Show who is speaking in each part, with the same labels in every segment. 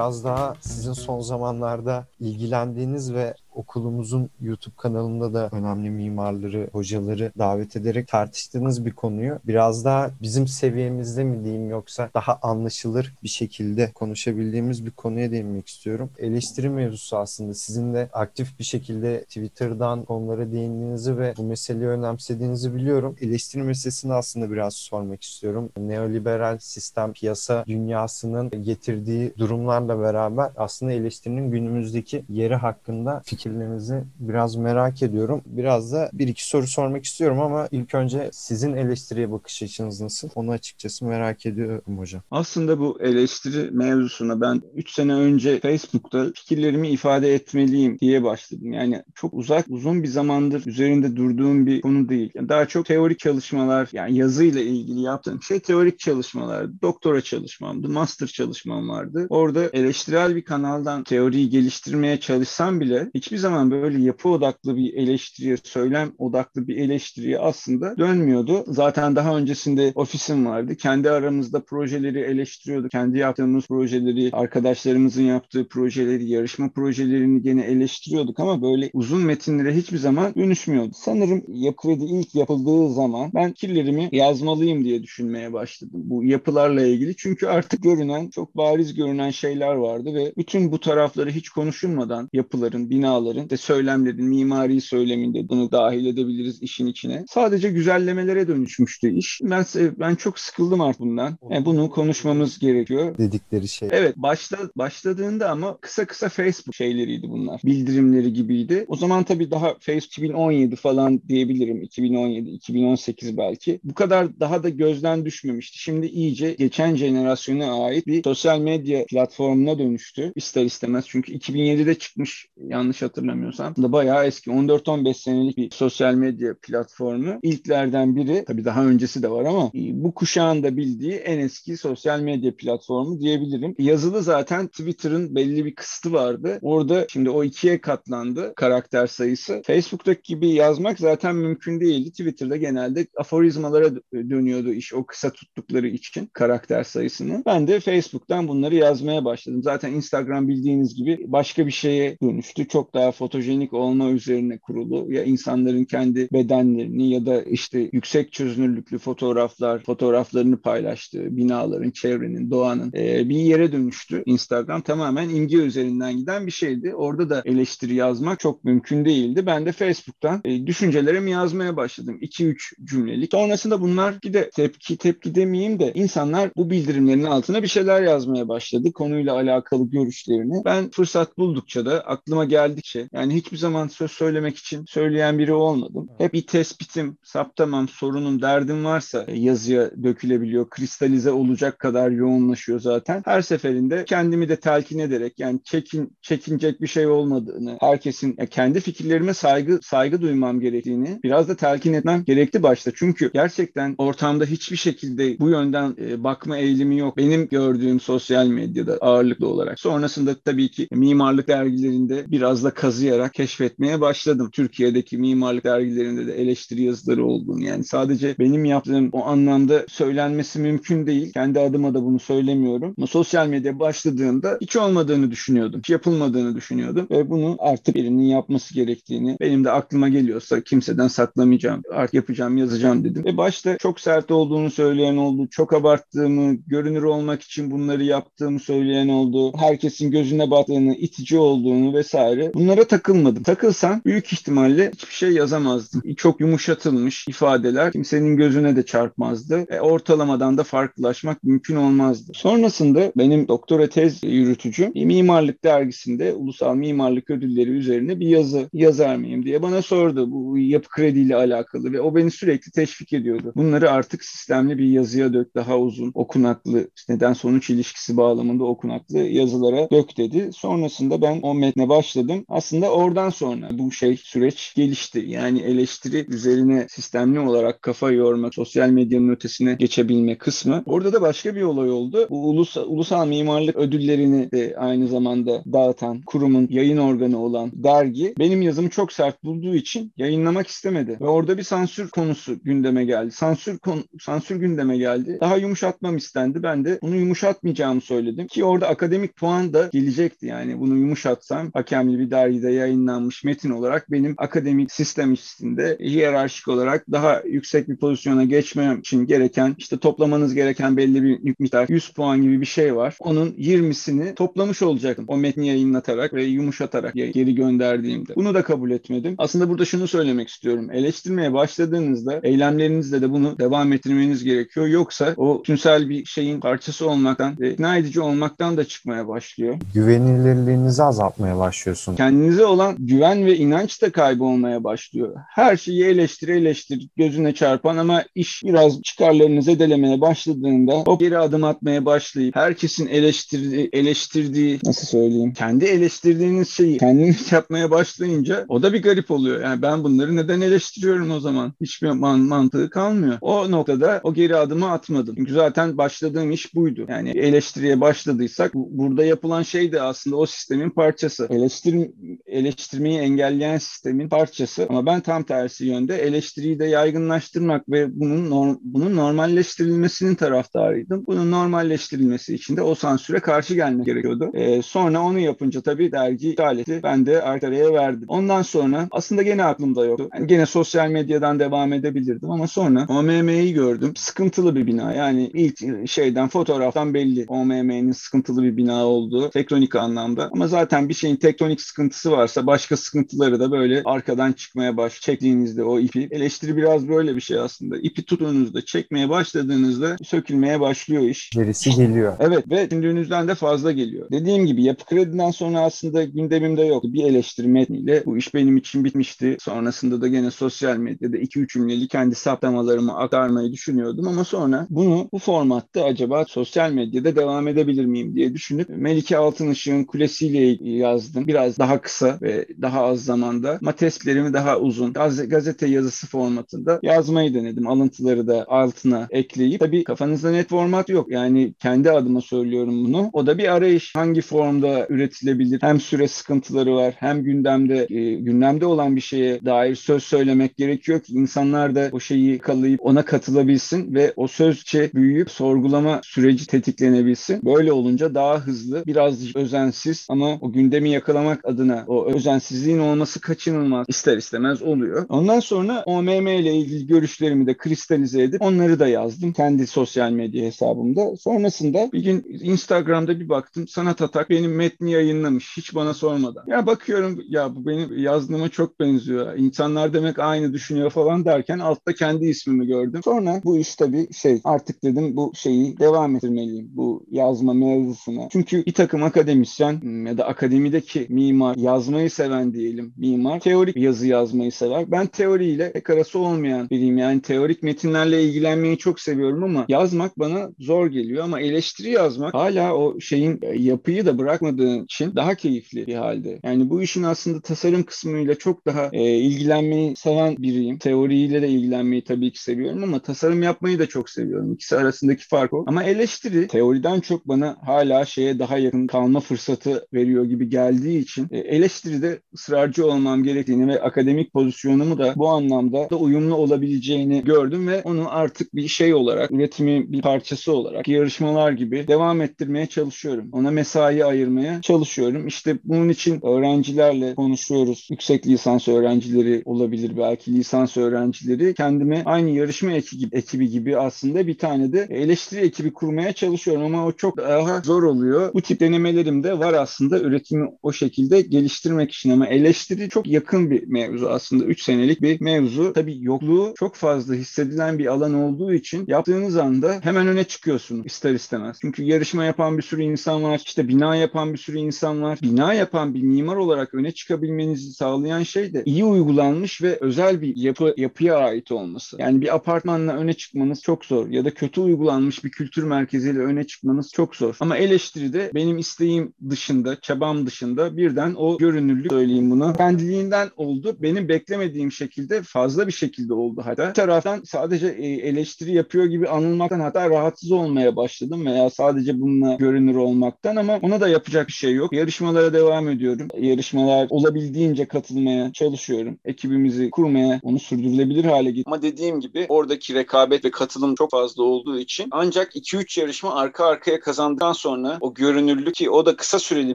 Speaker 1: biraz daha sizin son zamanlarda ilgilendiğiniz ve okulumuzun YouTube kanalında da önemli mimarları, hocaları davet ederek tartıştığınız bir konuyu biraz daha bizim seviyemizde mi diyeyim yoksa daha anlaşılır bir şekilde konuşabildiğimiz bir konuya değinmek istiyorum. Eleştiri mevzusu aslında sizin de aktif bir şekilde Twitter'dan konulara değindiğinizi ve bu meseleyi önemsediğinizi biliyorum. Eleştiri meselesini aslında biraz sormak istiyorum. Neoliberal sistem piyasa dünyasının getirdiği durumlarla beraber aslında eleştirinin günümüzdeki yeri hakkında fikir fikirlerinizi biraz merak ediyorum. Biraz da bir iki soru sormak istiyorum ama ilk önce sizin eleştiriye bakış açınız nasıl? Onu açıkçası merak ediyorum hocam.
Speaker 2: Aslında bu eleştiri mevzusuna ben 3 sene önce Facebook'ta fikirlerimi ifade etmeliyim diye başladım. Yani çok uzak, uzun bir zamandır üzerinde durduğum bir konu değil. Yani daha çok teorik çalışmalar, yani yazıyla ilgili yaptığım şey teorik çalışmalardı. Doktora çalışmamdı, master çalışmam vardı. Orada eleştirel bir kanaldan teoriyi geliştirmeye çalışsam bile hiçbir zaman böyle yapı odaklı bir eleştiriye, söylem odaklı bir eleştiriye aslında dönmüyordu. Zaten daha öncesinde ofisim vardı. Kendi aramızda projeleri eleştiriyorduk. Kendi yaptığımız projeleri, arkadaşlarımızın yaptığı projeleri, yarışma projelerini gene eleştiriyorduk ama böyle uzun metinlere hiçbir zaman dönüşmüyordu. Sanırım Yapı Kredi ilk yapıldığı zaman ben fikirlerimi yazmalıyım diye düşünmeye başladım. Bu yapılarla ilgili. Çünkü artık görünen, çok bariz görünen şeyler vardı ve bütün bu tarafları hiç konuşulmadan yapıların, binaların binaların de söylemlerin, mimari söyleminde bunu dahil edebiliriz işin içine. Sadece güzellemelere dönüşmüştü iş. Ben ben çok sıkıldım artık bundan. Yani bunu konuşmamız gerekiyor.
Speaker 1: Dedikleri şey.
Speaker 2: Evet, başla, başladığında ama kısa kısa Facebook şeyleriydi bunlar. Bildirimleri gibiydi. O zaman tabii daha Facebook 2017 falan diyebilirim. 2017, 2018 belki. Bu kadar daha da gözden düşmemişti. Şimdi iyice geçen jenerasyona ait bir sosyal medya platformuna dönüştü. İster istemez. Çünkü 2007'de çıkmış yanlış hatırlamıyorum hatırlamıyorsam. Da bayağı eski 14-15 senelik bir sosyal medya platformu. İlklerden biri tabii daha öncesi de var ama e, bu kuşağın da bildiği en eski sosyal medya platformu diyebilirim. Yazılı zaten Twitter'ın belli bir kısıtı vardı. Orada şimdi o ikiye katlandı karakter sayısı. Facebook'taki gibi yazmak zaten mümkün değildi. Twitter'da genelde aforizmalara dönüyordu iş o kısa tuttukları için karakter sayısını. Ben de Facebook'tan bunları yazmaya başladım. Zaten Instagram bildiğiniz gibi başka bir şeye dönüştü. Çok daha fotojenik olma üzerine kurulu ya insanların kendi bedenlerini ya da işte yüksek çözünürlüklü fotoğraflar, fotoğraflarını paylaştığı binaların, çevrenin, doğanın e, bir yere dönüştü. Instagram tamamen imge üzerinden giden bir şeydi. Orada da eleştiri yazmak çok mümkün değildi. Ben de Facebook'tan e, düşüncelerimi yazmaya başladım. 2-3 cümlelik. Sonrasında bunlar bir de tepki tepki demeyeyim de insanlar bu bildirimlerin altına bir şeyler yazmaya başladı. Konuyla alakalı görüşlerini. Ben fırsat buldukça da aklıma geldikçe şey. Yani hiçbir zaman söz söylemek için söyleyen biri olmadım. Hep bir tespitim, saptamam, sorunum, derdim varsa yazıya dökülebiliyor. Kristalize olacak kadar yoğunlaşıyor zaten. Her seferinde kendimi de telkin ederek yani çekin çekinecek bir şey olmadığını, herkesin kendi fikirlerime saygı saygı duymam gerektiğini biraz da telkin etmem gerekti başta. Çünkü gerçekten ortamda hiçbir şekilde bu yönden e, bakma eğilimi yok. Benim gördüğüm sosyal medyada ağırlıklı olarak. Sonrasında tabii ki mimarlık dergilerinde biraz da kazıyarak keşfetmeye başladım. Türkiye'deki mimarlık dergilerinde de eleştiri yazıları olduğunu yani sadece benim yaptığım o anlamda söylenmesi mümkün değil. Kendi adıma da bunu söylemiyorum. Ama sosyal medya başladığında hiç olmadığını düşünüyordum. Hiç yapılmadığını düşünüyordum ve bunu artık birinin yapması gerektiğini benim de aklıma geliyorsa kimseden saklamayacağım. Artık yapacağım, yazacağım dedim. Ve başta çok sert olduğunu söyleyen oldu. Çok abarttığımı, görünür olmak için bunları yaptığımı söyleyen oldu. Herkesin gözüne battığını, itici olduğunu vesaire. Bunları bunlara takılmadım. Takılsam büyük ihtimalle hiçbir şey yazamazdım. Çok yumuşatılmış ifadeler kimsenin gözüne de çarpmazdı. E, ortalamadan da farklılaşmak mümkün olmazdı. Sonrasında benim doktora tez yürütücü mimarlık dergisinde ulusal mimarlık ödülleri üzerine bir yazı yazar mıyım diye bana sordu. Bu yapı krediyle alakalı ve o beni sürekli teşvik ediyordu. Bunları artık sistemli bir yazıya dök daha uzun okunaklı neden sonuç ilişkisi bağlamında okunaklı yazılara dök dedi. Sonrasında ben o metne başladım Aslında oradan sonra bu şey süreç gelişti. Yani eleştiri üzerine sistemli olarak kafa yorma, sosyal medyanın ötesine geçebilme kısmı. Orada da başka bir olay oldu. Bu ulusal, ulusal mimarlık ödüllerini de aynı zamanda dağıtan kurumun yayın organı olan dergi benim yazımı çok sert bulduğu için yayınlamak istemedi. Ve orada bir sansür konusu gündeme geldi. Sansür konu, sansür gündeme geldi. Daha yumuşatmam istendi. Ben de bunu yumuşatmayacağımı söyledim ki orada akademik puan da gelecekti. Yani bunu yumuşatsam hakemli bir dergide yayınlanmış metin olarak benim akademik sistem içinde hiyerarşik olarak daha yüksek bir pozisyona geçmem için gereken işte toplamanız gereken belli bir miktar 100 puan gibi bir şey var. Onun 20'sini toplamış olacaktım o metni yayınlatarak ve yumuşatarak geri gönderdiğimde. Bunu da kabul etmedim. Aslında burada şunu söylemek istiyorum. Eleştirmeye başladığınızda eylemlerinizde de bunu devam ettirmeniz gerekiyor. Yoksa o tümsel bir şeyin parçası olmaktan ve ikna edici olmaktan da çıkmaya başlıyor.
Speaker 1: Güvenilirliğinizi azaltmaya başlıyorsun.
Speaker 2: Kendinize olan güven ve inanç da kaybolmaya başlıyor. Her şeyi eleştir eleştir gözüne çarpan ama iş biraz çıkarlarını zedelemeye başladığında o geri adım atmaya başlayıp herkesin eleştirdiği, eleştirdiği nasıl söyleyeyim kendi eleştirdiğiniz şeyi kendiniz yapmaya başlayınca o da bir garip oluyor. Yani ben bunları neden eleştiriyorum o zaman? Hiçbir man mantığı kalmıyor. O noktada o geri adımı atmadım. Çünkü zaten başladığım iş buydu. Yani eleştiriye başladıysak burada yapılan şey de aslında o sistemin parçası. Eleştir, eleştirmeyi engelleyen sistemin parçası. Ama ben tam tersi yönde eleştiriyi de yaygınlaştırmak ve bunun bunun normalleştirilmesinin taraftarıydım. Bunun normalleştirilmesi için de o sansüre karşı gelmek gerekiyordu. Ee, sonra onu yapınca tabii dergi iptal etti. Ben de arkaya verdim. Ondan sonra aslında gene aklımda yoktu. Yani gene sosyal medyadan devam edebilirdim ama sonra OMM'yi gördüm. Sıkıntılı bir bina. Yani ilk şeyden fotoğraftan belli OMM'nin sıkıntılı bir bina olduğu tektonik anlamda. Ama zaten bir şeyin tektonik sıkıntısı varsa başka sıkıntıları da böyle arkadan çıkmaya baş çektiğinizde o ipi. Eleştiri biraz böyle bir şey aslında. İpi tuttuğunuzda çekmeye başladığınızda sökülmeye başlıyor iş.
Speaker 1: Gerisi geliyor.
Speaker 2: Evet ve düşündüğünüzden de fazla geliyor. Dediğim gibi yapı krediden sonra aslında gündemimde yoktu. Bir eleştiri metniyle bu iş benim için bitmişti. Sonrasında da gene sosyal medyada 2-3 cümleli kendi saptamalarımı aktarmayı düşünüyordum ama sonra bunu bu formatta acaba sosyal medyada devam edebilir miyim diye düşünüp Melike Altınışık'ın kulesiyle yazdım. Biraz daha kısa ve daha az zamanda ama testlerimi daha uzun gaz gazete yazısı formatında yazmayı denedim. Alıntıları da altına ekleyip tabii kafanızda net format yok. Yani kendi adıma söylüyorum bunu. O da bir arayış. Hangi formda üretilebilir? Hem süre sıkıntıları var hem gündemde e, gündemde olan bir şeye dair söz söylemek gerekiyor ki insanlar da o şeyi kalayıp ona katılabilsin ve o sözce büyüyüp sorgulama süreci tetiklenebilsin. Böyle olunca daha hızlı, biraz özensiz ama o gündemi yakalamak adına o özensizliğin olması kaçınılmaz ister istemez oluyor. Ondan sonra OMM ile ilgili görüşlerimi de kristalize edip onları da yazdım kendi sosyal medya hesabımda. Sonrasında bir gün Instagram'da bir baktım Sanat Atak benim metni yayınlamış hiç bana sormadan. Ya bakıyorum ya bu benim yazdığıma çok benziyor. İnsanlar demek aynı düşünüyor falan derken altta kendi ismimi gördüm. Sonra bu iş tabii şey artık dedim bu şeyi devam ettirmeliyim. Bu yazma mevzusuna. Çünkü bir takım akademisyen ya da akademideki mimar yazmayı seven diyelim mimar teorik yazı yazmayı sever. Ben teoriyle pek arası olmayan biriyim. Yani teorik metinlerle ilgilenmeyi çok seviyorum ama yazmak bana zor geliyor ama eleştiri yazmak hala o şeyin yapıyı da bırakmadığım için daha keyifli bir halde. Yani bu işin aslında tasarım kısmıyla çok daha e, ilgilenmeyi seven biriyim. Teoriyle de ilgilenmeyi tabii ki seviyorum ama tasarım yapmayı da çok seviyorum. İkisi arasındaki fark o. Ama eleştiri teoriden çok bana hala şeye daha yakın kalma fırsatı veriyor gibi geldiği için e, eleştiride ısrarcı olmam gerektiğini ve akademik pozisyonumu da bu anlamda da uyumlu olabileceğini gördüm ve onu artık bir şey olarak, üretimi bir parçası olarak yarışmalar gibi devam ettirmeye çalışıyorum. Ona mesai ayırmaya çalışıyorum. İşte bunun için öğrencilerle konuşuyoruz. Yüksek lisans öğrencileri olabilir belki lisans öğrencileri. Kendime aynı yarışma ekibi, ekibi gibi aslında bir tane de eleştiri ekibi kurmaya çalışıyorum ama o çok daha zor oluyor. Bu tip denemelerim de var aslında üretimi o şekilde geliştirmek için ama eleştiri çok yakın bir mevzu aslında. 3 senelik bir mevzu. Tabii yokluğu çok fazla hissedilen bir alan olduğu için yaptığınız anda hemen öne çıkıyorsun ister istemez. Çünkü yarışma yapan bir sürü insan var. İşte bina yapan bir sürü insan var. Bina yapan bir mimar olarak öne çıkabilmenizi sağlayan şey de iyi uygulanmış ve özel bir yapı yapıya ait olması. Yani bir apartmanla öne çıkmanız çok zor ya da kötü uygulanmış bir kültür merkeziyle öne çıkmanız çok zor. Ama eleştiride benim isteğim dışında, çabam dışında birden o görünürlük söyleyeyim bunu. Kendiliğinden oldu. Benim beklemediğim şekilde fazla bir şekilde oldu hatta. Bir taraftan sadece e, eleştiri yapıyor gibi anılmaktan hatta rahatsız olmaya başladım veya sadece bununla görünür olmaktan ama ona da yapacak bir şey yok. Yarışmalara devam ediyorum. Yarışmalar olabildiğince katılmaya çalışıyorum. Ekibimizi kurmaya, onu sürdürülebilir hale getirmeye. Ama dediğim gibi oradaki rekabet ve katılım çok fazla olduğu için ancak 2-3 yarışma arka arkaya kazandıktan sonra o görünürlük ki o da kısa süreli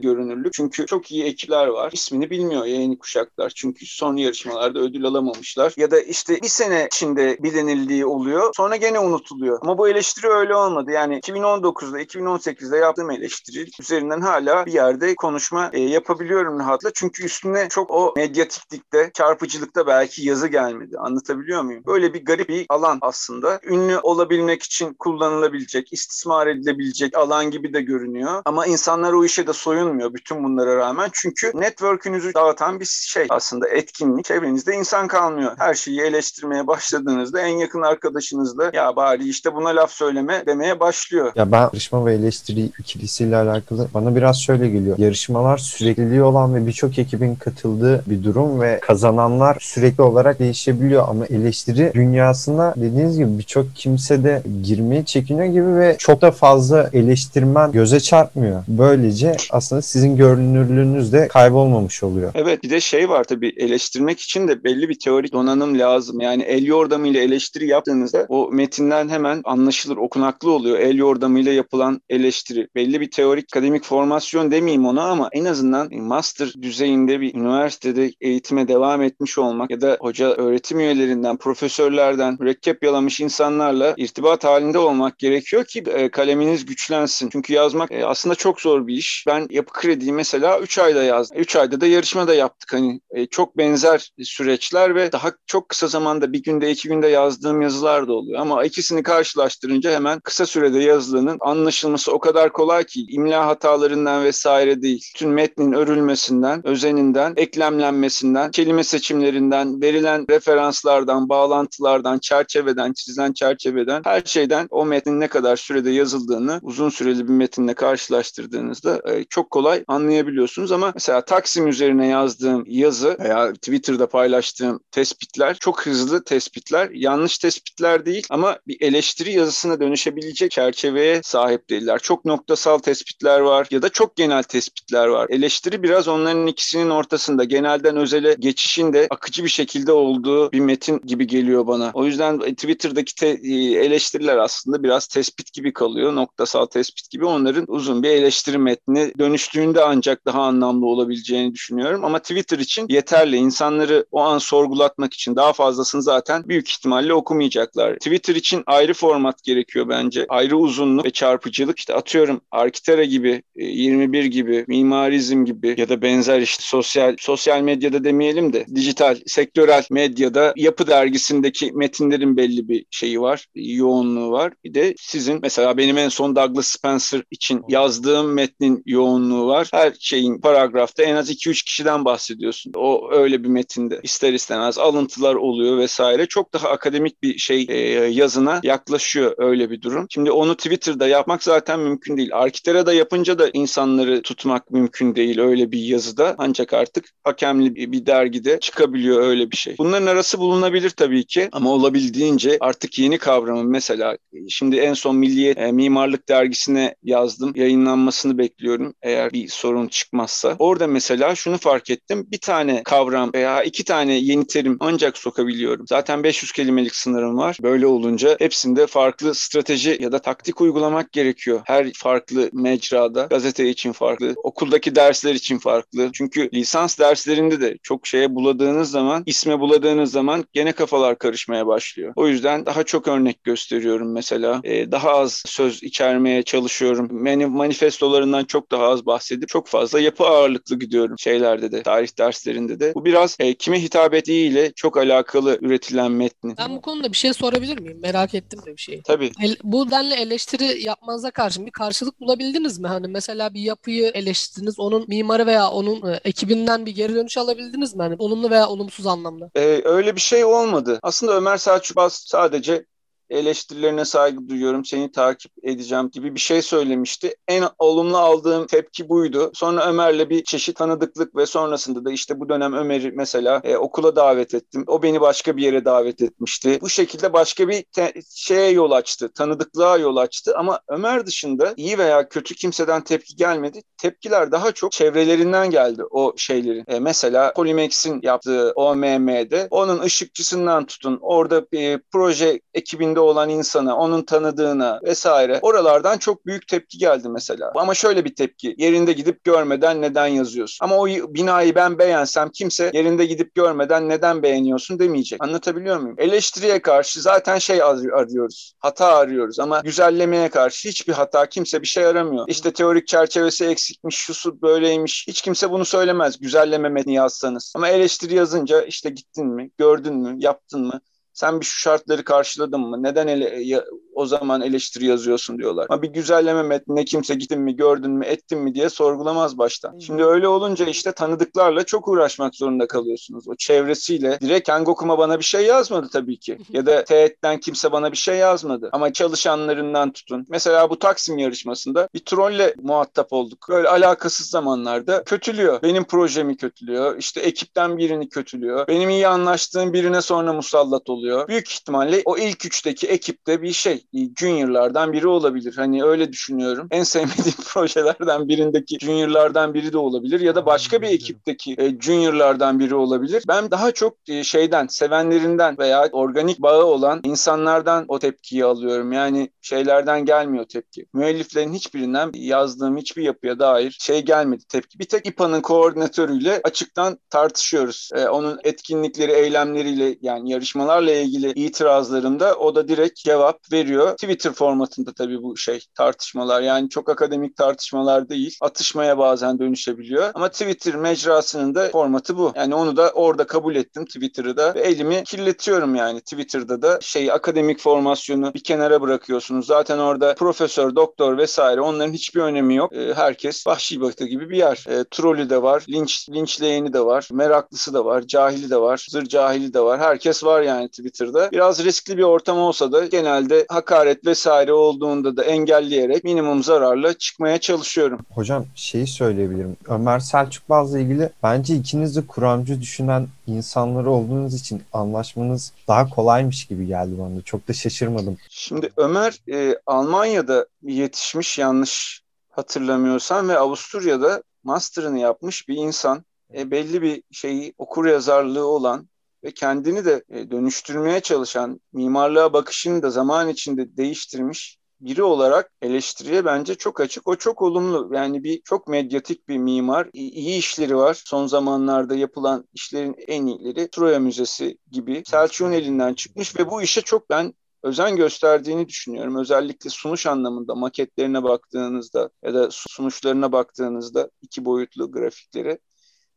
Speaker 2: görünürlük. Çünkü çok iyi ekipler var. İsmini bilmiyor yeni kuşaklar. Çünkü son yarışmalarda ödül alamamışlar. Ya da işte bir sene içinde bilinildiği oluyor. Sonra gene unutuluyor. Ama bu eleştiri öyle olmadı. Yani 2019'da 2018'de yaptığım eleştiri üzerinden hala bir yerde konuşma e, yapabiliyorum rahatla. Çünkü üstüne çok o medyatiklikte, çarpıcılıkta belki yazı gelmedi. Anlatabiliyor muyum? Böyle bir garip bir alan aslında. Ünlü olabilmek için kullanılabilecek, istismar edilebilecek alan gibi de görünüyor. Ama insanlar o işe de soyunmuyor bütün bunlara rağmen. Çünkü network'ünüzü dağıtan bir şey aslında etkinlik. Çevrenizde insan kalmıyor. Her şeyi eleştirmeye başladığınızda en yakın arkadaşınızla ya bari işte buna laf söyleme demeye başlıyor.
Speaker 1: Ya ben yarışma ve eleştiri ikilisiyle alakalı bana biraz şöyle geliyor. Yarışmalar sürekliliği olan ve birçok ekibin katıldığı bir durum ve kazananlar sürekli olarak değişebiliyor ama eleştiri dünyasında dediğiniz gibi birçok kimse de girmeye çekiniyor gibi ve çok da fazla eleştirmen göze çarpmıyor. Böylece aslında sizin görünürlüğünüz de kaybolmamış oluyor.
Speaker 2: Evet bir de şey var tabii eleştirmek için de belli bir teorik donanım lazım. Yani el yordamıyla eleştiri yaptığınızda o metinden hemen anlaşılır, okunaklı oluyor. El yordamıyla yapılan eleştiri. Belli bir teorik akademik formasyon demeyeyim ona ama en azından master düzeyinde bir üniversitede eğitime devam etmiş olmak ya da hoca öğretim üyelerinden, profesörlerden mürekkep yalamış insanlarla irtibat halinde olmak gerekiyor ki e, kaleminiz güçlensin. Çünkü yazmak e, aslında çok zor bir iş. Ben yapı krediyi mesela 3 ayda yazdım. 3 ayda da yarışma da yaptık. Hani e, çok benzer süreçler ve daha çok kısa zamanda bir günde iki günde yazdığım yazılar da oluyor. Ama ikisini karşılaştırınca hemen kısa sürede yazılanın anlaşılması o kadar kolay ki imla hatalarından vesaire değil. Tüm metnin örülmesinden, özeninden, eklemlenmesinden, kelime seçimlerinden, verilen referanslardan, bağlantılardan, çerçeveden, çizilen çerçeveden her şeyden o metnin ne kadar sürede yazıldığını uzun süreli bir metinle karşılaştırdığınızda e, çok kolay anlayabiliyorsunuz ama mesela Taksim üzerine yazdığım yazı veya Twitter'da paylaştığım tespitler çok hızlı tespitler, yanlış tespitler değil ama bir eleştiri yazısına dönüşebilecek çerçeveye sahip değiller. Çok noktasal tespitler var ya da çok genel tespitler var. Eleştiri biraz onların ikisinin ortasında genelden özele geçişin de akıcı bir şekilde olduğu bir metin gibi geliyor bana. O yüzden Twitter'daki te- eleştiriler aslında biraz tespit gibi kalıyor. Noktasal tespit gibi onların uzun bir eleştiri metni dönüştüğünde ancak daha anlamlı olabileceğini düşünüyorum. Ama Twitter için yeterli. İnsanları o an sorgulatmak için daha fazlasını zaten büyük ihtimalle okumayacaklar. Twitter için ayrı format gerekiyor bence. Ayrı uzunluk ve çarpıcılık. İşte atıyorum Arkitera gibi, 21 gibi, mimarizm gibi ya da benzer işte sosyal sosyal medyada demeyelim de dijital, sektörel medyada yapı dergisindeki metinlerin belli bir şeyi var, yoğunluğu var. Bir de sizin mesela benim en son Douglas Spencer için yazdığım metnin yoğunluğu var. Her şeyin paragrafta en az 2-3 kişiden bahsediyorsun. O öyle bir metinde ister istemez alıntılar oluyor vesaire. Çok daha akademik bir şey e, yazına yaklaşıyor öyle bir durum. Şimdi onu Twitter'da yapmak zaten mümkün değil. Arkitera'da yapınca da insanları tutmak mümkün değil öyle bir yazıda. Ancak artık hakemli bir dergide çıkabiliyor öyle bir şey. Bunların arası bulunabilir tabii ki ama olabildiğince artık yeni kavramın mesela şimdi en son Milliyet e, Mimarlık Dergisi'ne yazdım. Yayınlanmasını bekliyorum eğer bir sorun çıkmazsa. Orada mesela şunu fark ettim. Bir tane kavram veya iki tane yeni terim ancak sokabiliyorum. Zaten 500 kelimelik sınırım var. Böyle olunca hepsinde farklı strateji ya da taktik uygulamak gerekiyor. Her farklı mecrada, gazete için farklı, okuldaki dersler için farklı. Çünkü lisans derslerinde de çok şeye buladığınız zaman, isme buladığınız zaman gene kafalar karışmaya başlıyor. O yüzden daha çok örnek gösteriyorum mesela. Ee, daha az söz içermeye çalışıyorum. Mani manifestolarından çok daha az bahsedip çok fazla yapı ağırlıklı gidiyorum şeylerde de, tarih derslerinde de. Bu biraz e, kime hitap ettiğiyle çok alakalı üretilen metni.
Speaker 3: Ben bu konuda bir şey sorabilir miyim? Merak ettim de bir şey.
Speaker 2: Tabii.
Speaker 3: El, bu denli eleştiri yapmanıza karşı bir karşılık bulabildiniz mi? Hani mesela bir yapıyı eleştirdiniz, onun mimarı veya onun e, ekibinden bir geri dönüş alabildiniz mi? Hani olumlu veya olumsuz anlamda.
Speaker 2: Ee, öyle bir şey olmadı. Aslında Ömer Selçuk sadece eleştirilerine saygı duyuyorum, seni takip edeceğim gibi bir şey söylemişti. En olumlu aldığım tepki buydu. Sonra Ömer'le bir çeşit tanıdıklık ve sonrasında da işte bu dönem Ömer'i mesela e, okula davet ettim. O beni başka bir yere davet etmişti. Bu şekilde başka bir te- şeye yol açtı, tanıdıklığa yol açtı ama Ömer dışında iyi veya kötü kimseden tepki gelmedi. Tepkiler daha çok çevrelerinden geldi o şeyleri. E, mesela Polimex'in yaptığı OMM'de onun ışıkçısından tutun orada bir proje ekibinde olan insana, onun tanıdığına vesaire oralardan çok büyük tepki geldi mesela. Ama şöyle bir tepki. Yerinde gidip görmeden neden yazıyorsun? Ama o binayı ben beğensem kimse yerinde gidip görmeden neden beğeniyorsun demeyecek. Anlatabiliyor muyum? Eleştiriye karşı zaten şey arıyoruz. Hata arıyoruz ama güzellemeye karşı hiçbir hata kimse bir şey aramıyor. İşte teorik çerçevesi eksikmiş, şusu böyleymiş. Hiç kimse bunu söylemez güzelleme metni yazsanız. Ama eleştiri yazınca işte gittin mi, gördün mü, yaptın mı? Sen bir şu şartları karşıladın mı? Neden ele, ya, o zaman eleştiri yazıyorsun diyorlar. Ama bir güzelleme metnine kimse gittin mi, gördün mü, ettin mi diye sorgulamaz baştan. Şimdi öyle olunca işte tanıdıklarla çok uğraşmak zorunda kalıyorsunuz. O çevresiyle. Direkt Hangokuma bana bir şey yazmadı tabii ki. Ya da TET'ten kimse bana bir şey yazmadı. Ama çalışanlarından tutun. Mesela bu Taksim yarışmasında bir trolle muhatap olduk. Böyle alakasız zamanlarda kötülüyor. Benim projemi kötülüyor. İşte ekipten birini kötülüyor. Benim iyi anlaştığım birine sonra musallat oluyor. Büyük ihtimalle o ilk üçteki ekipte bir şey juniorlardan biri olabilir. Hani öyle düşünüyorum. En sevmediğim projelerden birindeki juniorlardan biri de olabilir ya da başka bir ekipteki e, juniorlardan biri olabilir. Ben daha çok e, şeyden, sevenlerinden veya organik bağı olan insanlardan o tepkiyi alıyorum. Yani şeylerden gelmiyor tepki. Müelliflerin hiçbirinden yazdığım hiçbir yapıya dair şey gelmedi tepki. Bir tek İPA'nın koordinatörüyle açıktan tartışıyoruz. E, onun etkinlikleri, eylemleriyle yani yarışmalarla ilgili itirazlarımda o da direkt cevap veriyor. Twitter formatında tabii bu şey tartışmalar yani çok akademik tartışmalar değil. Atışmaya bazen dönüşebiliyor. Ama Twitter mecrasının da formatı bu. Yani onu da orada kabul ettim Twitter'ı da ve elimi kirletiyorum yani Twitter'da da şey akademik formasyonu bir kenara bırakıyorsunuz. Zaten orada profesör, doktor vesaire onların hiçbir önemi yok. E, herkes vahşi batı gibi bir yer. E, trolü de var, linç linçleyeni de var, meraklısı da var, cahili de var, zır cahili de var. Herkes var yani Twitter'da. Biraz riskli bir ortam olsa da genelde hakaret vesaire olduğunda da engelleyerek minimum zararla çıkmaya çalışıyorum.
Speaker 1: Hocam şeyi söyleyebilirim. Ömer Selçukbaz'la ilgili bence ikiniz de kuramcı düşünen insanlar olduğunuz için anlaşmanız daha kolaymış gibi geldi bana. Çok da şaşırmadım.
Speaker 2: Şimdi Ömer e, Almanya'da yetişmiş yanlış hatırlamıyorsam ve Avusturya'da master'ını yapmış bir insan. E, belli bir şeyi okur yazarlığı olan ve kendini de e, dönüştürmeye çalışan, mimarlığa bakışını da zaman içinde değiştirmiş biri olarak eleştiriye bence çok açık. O çok olumlu. Yani bir çok medyatik bir mimar. İyi işleri var. Son zamanlarda yapılan işlerin en iyileri Troya Müzesi gibi Selçuk'un elinden çıkmış ve bu işe çok ben özen gösterdiğini düşünüyorum. Özellikle sunuş anlamında maketlerine baktığınızda ya da sunuşlarına baktığınızda iki boyutlu grafikleri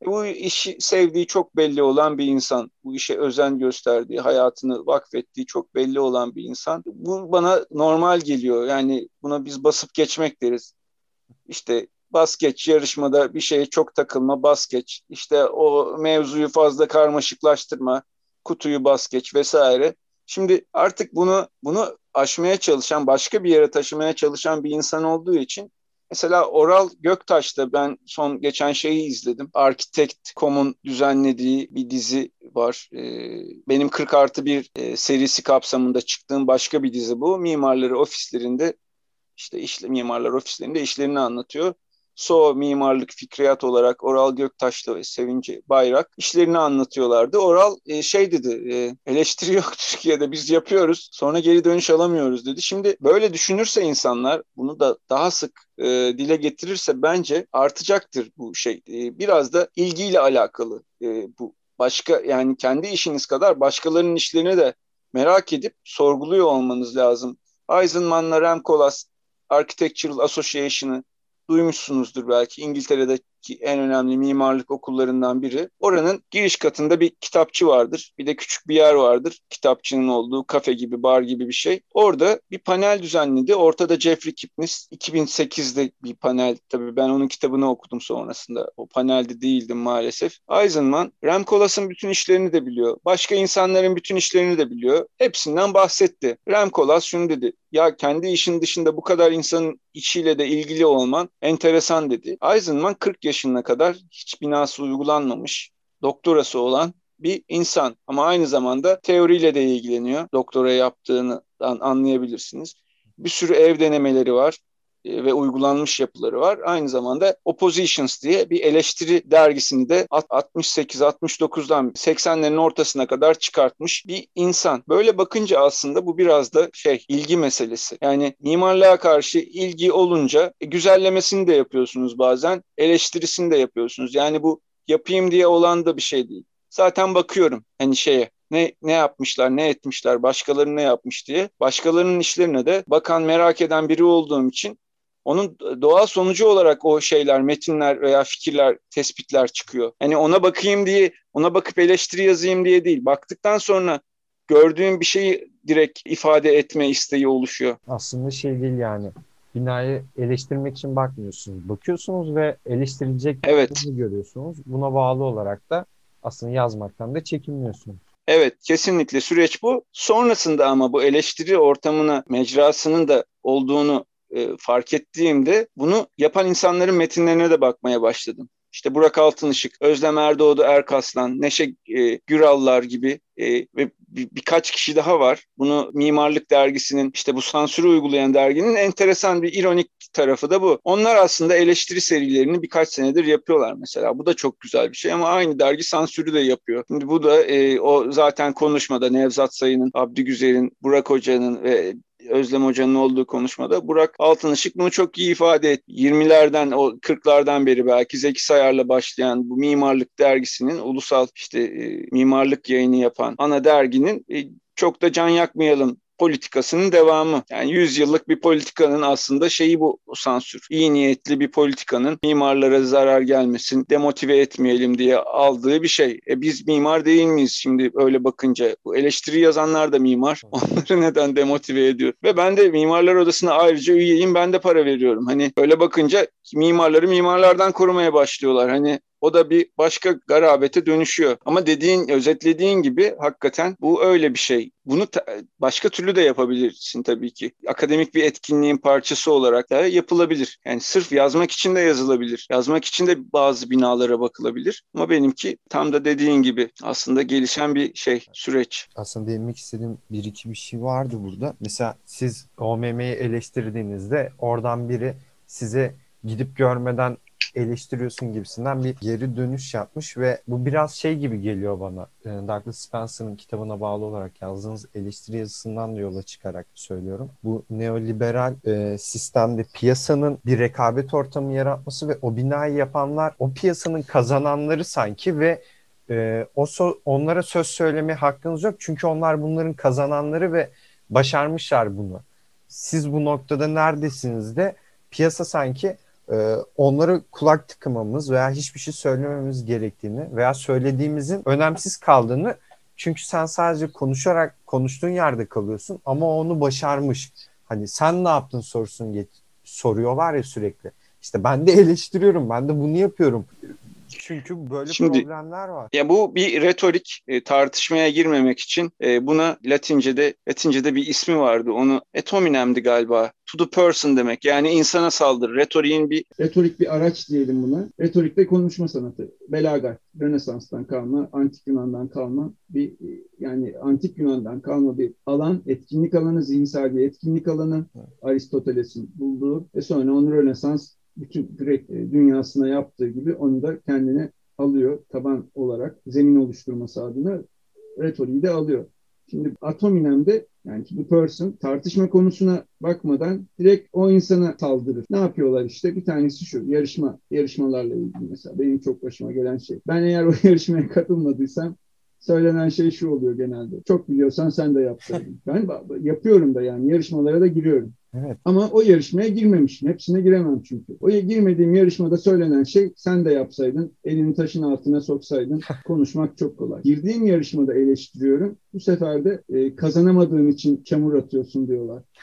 Speaker 2: bu işi sevdiği çok belli olan bir insan. Bu işe özen gösterdiği, hayatını vakfettiği çok belli olan bir insan. Bu bana normal geliyor. Yani buna biz basıp geçmek deriz. İşte bas geç yarışmada bir şeye çok takılma bas geç. İşte o mevzuyu fazla karmaşıklaştırma, kutuyu bas geç vesaire. Şimdi artık bunu bunu aşmaya çalışan, başka bir yere taşımaya çalışan bir insan olduğu için Mesela Oral Göktaş'ta ben son geçen şeyi izledim. Architect.com'un düzenlediği bir dizi var. Ee, benim 40 artı bir e, serisi kapsamında çıktığım başka bir dizi bu. Mimarları ofislerinde işte işle, mimarlar ofislerinde işlerini anlatıyor. So mimarlık fikriyat olarak Oral Göktaş'la ve Sevinci Bayrak işlerini anlatıyorlardı. Oral e, şey dedi e, eleştiri yok Türkiye'de biz yapıyoruz sonra geri dönüş alamıyoruz dedi. Şimdi böyle düşünürse insanlar bunu da daha sık e, dile getirirse bence artacaktır bu şey. E, biraz da ilgiyle alakalı e, bu. Başka yani kendi işiniz kadar başkalarının işlerini de merak edip sorguluyor olmanız lazım. Eisenman'la Rem Koolhaas Architectural Association'ı duymuşsunuzdur belki. İngiltere'de ki en önemli mimarlık okullarından biri. Oranın giriş katında bir kitapçı vardır. Bir de küçük bir yer vardır. Kitapçının olduğu kafe gibi, bar gibi bir şey. Orada bir panel düzenledi. Ortada Jeffrey Kipnis 2008'de bir panel. Tabii ben onun kitabını okudum sonrasında. O panelde değildim maalesef. Eisenman, Rem Koolhaas'ın bütün işlerini de biliyor. Başka insanların bütün işlerini de biliyor. Hepsinden bahsetti. Rem Koolhaas şunu dedi. Ya kendi işin dışında bu kadar insanın içiyle de ilgili olman enteresan dedi. Eisenman 40 yaşına kadar hiç binası uygulanmamış, doktorası olan bir insan ama aynı zamanda teoriyle de ilgileniyor. Doktora yaptığını anlayabilirsiniz. Bir sürü ev denemeleri var ve uygulanmış yapıları var. Aynı zamanda Oppositions diye bir eleştiri dergisini de 68-69'dan 80'lerin ortasına kadar çıkartmış bir insan. Böyle bakınca aslında bu biraz da şey ilgi meselesi. Yani mimarlığa karşı ilgi olunca e, güzellemesini de yapıyorsunuz bazen, eleştirisini de yapıyorsunuz. Yani bu yapayım diye olan da bir şey değil. Zaten bakıyorum hani şeye ne ne yapmışlar, ne etmişler, başkaları ne yapmış diye. Başkalarının işlerine de bakan, merak eden biri olduğum için onun doğal sonucu olarak o şeyler, metinler veya fikirler, tespitler çıkıyor. Hani ona bakayım diye, ona bakıp eleştiri yazayım diye değil. Baktıktan sonra gördüğüm bir şeyi direkt ifade etme isteği oluşuyor.
Speaker 1: Aslında şey değil yani. Binayı eleştirmek için bakmıyorsunuz. Bakıyorsunuz ve eleştirilecek
Speaker 2: evet.
Speaker 1: görüyorsunuz. Buna bağlı olarak da aslında yazmaktan da çekinmiyorsunuz.
Speaker 2: Evet kesinlikle süreç bu. Sonrasında ama bu eleştiri ortamına mecrasının da olduğunu e, fark ettiğimde bunu yapan insanların metinlerine de bakmaya başladım. İşte Burak Altınışık, Özlem Erdoğdu Erkaslan, Neşe e, Gürallar gibi e, ve bir, birkaç kişi daha var. Bunu Mimarlık Dergisi'nin işte bu sansürü uygulayan derginin enteresan bir ironik tarafı da bu. Onlar aslında eleştiri serilerini birkaç senedir yapıyorlar mesela. Bu da çok güzel bir şey ama aynı dergi sansürü de yapıyor. Şimdi bu da e, o zaten konuşmada Nevzat Sayın'ın, Abdü Güzel'in, Burak Hoca'nın ve Özlem Hoca'nın olduğu konuşmada Burak Altınışık bunu çok iyi ifade etti. 20'lerden o 40'lardan beri belki Zeki Sayar'la başlayan bu mimarlık dergisinin ulusal işte e, mimarlık yayını yapan ana derginin e, çok da can yakmayalım politikasının devamı. Yani 100 yıllık bir politikanın aslında şeyi bu sansür. İyi niyetli bir politikanın mimarlara zarar gelmesin, demotive etmeyelim diye aldığı bir şey. E biz mimar değil miyiz şimdi öyle bakınca? Bu eleştiri yazanlar da mimar. Onları neden demotive ediyor? Ve ben de Mimarlar Odası'na ayrıca üyeyim. Ben de para veriyorum. Hani öyle bakınca mimarları mimarlardan korumaya başlıyorlar. Hani o da bir başka garabete dönüşüyor. Ama dediğin, özetlediğin gibi hakikaten bu öyle bir şey. Bunu başka türlü de yapabilirsin tabii ki. Akademik bir etkinliğin parçası olarak da yapılabilir. Yani sırf yazmak için de yazılabilir. Yazmak için de bazı binalara bakılabilir. Ama benimki tam da dediğin gibi aslında gelişen bir şey, süreç.
Speaker 1: Aslında değinmek istediğim bir iki bir şey vardı burada. Mesela siz OMM'yi eleştirdiğinizde oradan biri size gidip görmeden eleştiriyorsun gibisinden bir geri dönüş yapmış ve bu biraz şey gibi geliyor bana. Ee, Douglas Spencer'ın kitabına bağlı olarak yazdığınız eleştiri yazısından da yola çıkarak söylüyorum. Bu neoliberal e, sistemde piyasanın bir rekabet ortamı yaratması ve o binayı yapanlar o piyasanın kazananları sanki ve e, o so onlara söz söyleme hakkınız yok. Çünkü onlar bunların kazananları ve başarmışlar bunu. Siz bu noktada neredesiniz de piyasa sanki e, onlara kulak tıkımamız veya hiçbir şey söylememiz gerektiğini veya söylediğimizin önemsiz kaldığını çünkü sen sadece konuşarak konuştuğun yerde kalıyorsun ama onu başarmış. Hani sen ne yaptın sorusunu get soruyorlar ya sürekli. İşte ben de eleştiriyorum, ben de bunu yapıyorum. Çünkü böyle Şimdi, problemler var.
Speaker 2: Ya bu bir retorik e, tartışmaya girmemek için e, buna Latince'de Latince'de bir ismi vardı. Onu etominemdi galiba. To the person demek. Yani insana saldır. Retoriğin bir retorik bir araç diyelim buna. Retorik de konuşma sanatı. Belagat. Rönesans'tan kalma, antik Yunan'dan kalma bir yani antik Yunan'dan kalma bir alan, etkinlik alanı, zihinsel bir etkinlik alanı. Aristoteles'in bulduğu ve sonra onu Rönesans bütün Grek e, dünyasına yaptığı gibi onu da kendine alıyor taban olarak zemin oluşturması adına retoriği de alıyor. Şimdi Atominem'de yani the person tartışma konusuna bakmadan direkt o insana saldırır. Ne yapıyorlar işte? Bir tanesi şu yarışma yarışmalarla ilgili mesela benim çok başıma gelen şey. Ben eğer o yarışmaya katılmadıysam söylenen şey şu oluyor genelde. Çok biliyorsan sen de yap. ben yapıyorum da yani yarışmalara da giriyorum.
Speaker 1: Evet.
Speaker 2: Ama o yarışmaya girmemişim. Hepsine giremem çünkü. O girmediğim yarışmada söylenen şey sen de yapsaydın, elini taşın altına soksaydın konuşmak çok kolay. Girdiğim yarışmada eleştiriyorum. Bu sefer de e, kazanamadığın için çamur atıyorsun diyorlar.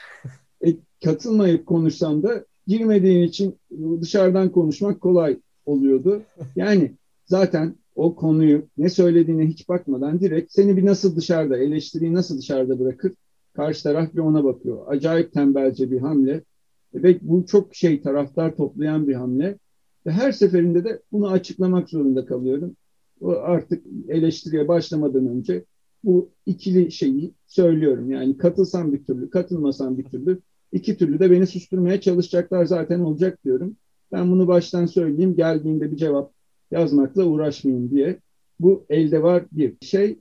Speaker 2: E, katılmayıp konuşsam da girmediğin için dışarıdan konuşmak kolay oluyordu. Yani zaten o konuyu ne söylediğine hiç bakmadan direkt seni bir nasıl dışarıda, eleştiriyi nasıl dışarıda bırakır Karşı taraf bir ona bakıyor. Acayip tembelce bir hamle. Ve bu çok şey taraftar toplayan bir hamle. Ve her seferinde de bunu açıklamak zorunda kalıyorum. O artık eleştiriye başlamadan önce bu ikili şeyi söylüyorum. Yani katılsam bir türlü, katılmasam bir türlü. iki türlü de beni susturmaya çalışacaklar zaten olacak diyorum. Ben bunu baştan söyleyeyim. Geldiğinde bir cevap yazmakla uğraşmayayım diye. Bu elde var bir şey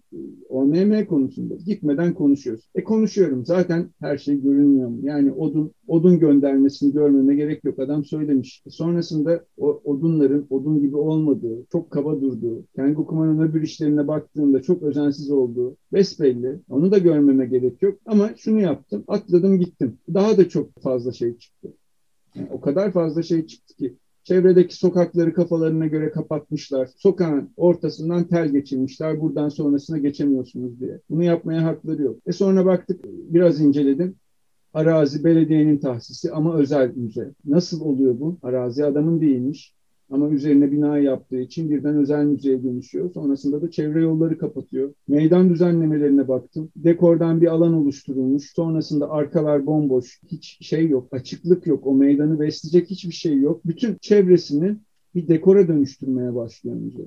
Speaker 2: OMM konusunda gitmeden konuşuyoruz. E konuşuyorum zaten her şey görünmüyor mu? Yani odun odun göndermesini görmeme gerek yok adam söylemiş. E sonrasında o odunların odun gibi olmadığı, çok kaba durduğu, kendi okumanın öbür işlerine baktığımda çok özensiz olduğu besbelli. Onu da görmeme gerek yok. Ama şunu yaptım. Atladım gittim. Daha da çok fazla şey çıktı. Yani o kadar fazla şey çıktı ki Çevredeki sokakları kafalarına göre kapatmışlar. Sokağın ortasından tel geçirmişler. Buradan sonrasına geçemiyorsunuz diye. Bunu yapmaya hakları yok. E sonra baktık biraz inceledim. Arazi belediyenin tahsisi ama özel müze. Nasıl oluyor bu? Arazi adamın değilmiş. Ama üzerine bina yaptığı için birden özel müzeye dönüşüyor. Sonrasında da çevre yolları kapatıyor. Meydan düzenlemelerine baktım. Dekordan bir alan oluşturulmuş. Sonrasında arkalar bomboş. Hiç şey yok. Açıklık yok. O meydanı besleyecek hiçbir şey yok. Bütün çevresini bir dekora dönüştürmeye başlıyor müze.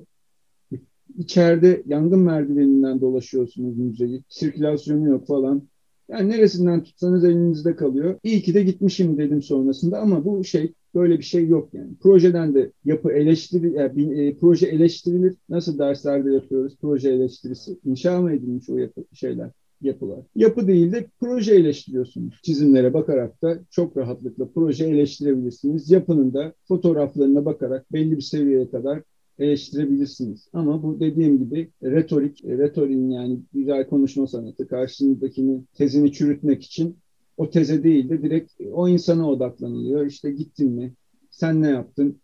Speaker 2: İçeride yangın merdiveninden dolaşıyorsunuz müzeyi. Sirkülasyonu yok falan. Yani neresinden tutsanız elinizde kalıyor. İyi ki de gitmişim dedim sonrasında ama bu şey böyle bir şey yok yani. Projeden de yapı eleştiri, yani e, proje eleştirilir. Nasıl derslerde yapıyoruz proje eleştirisi? İnşa mı edilmiş o yapı, şeyler? yapılar. Yapı değil de proje eleştiriyorsunuz. Çizimlere bakarak da çok rahatlıkla proje eleştirebilirsiniz. Yapının da fotoğraflarına bakarak belli bir seviyeye kadar eleştirebilirsiniz. Ama bu dediğim gibi retorik, retoriğin yani güzel konuşma sanatı, karşındakini tezini çürütmek için o teze değil de direkt o insana odaklanılıyor. İşte gittin mi? Sen ne yaptın?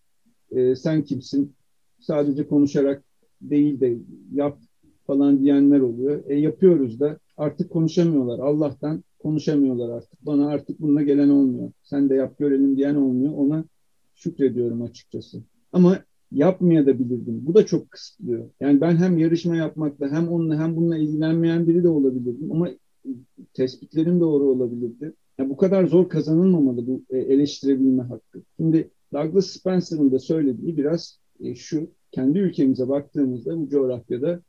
Speaker 2: Ee, sen kimsin? Sadece konuşarak değil de yap falan diyenler oluyor. E yapıyoruz da artık konuşamıyorlar. Allah'tan konuşamıyorlar artık. Bana artık bununla gelen olmuyor. Sen de yap görelim diyen olmuyor. Ona şükrediyorum açıkçası. Ama yapmaya da bilirdim. Bu da çok kısıtlıyor. Yani ben hem yarışma yapmakla hem onunla hem bununla ilgilenmeyen biri de olabilirdim ama tespitlerim doğru olabilirdi. Yani bu kadar zor kazanılmamalı bu e, eleştirebilme hakkı. Şimdi Douglas Spencer'ın da söylediği biraz e, şu, kendi ülkemize baktığımızda bu coğrafyada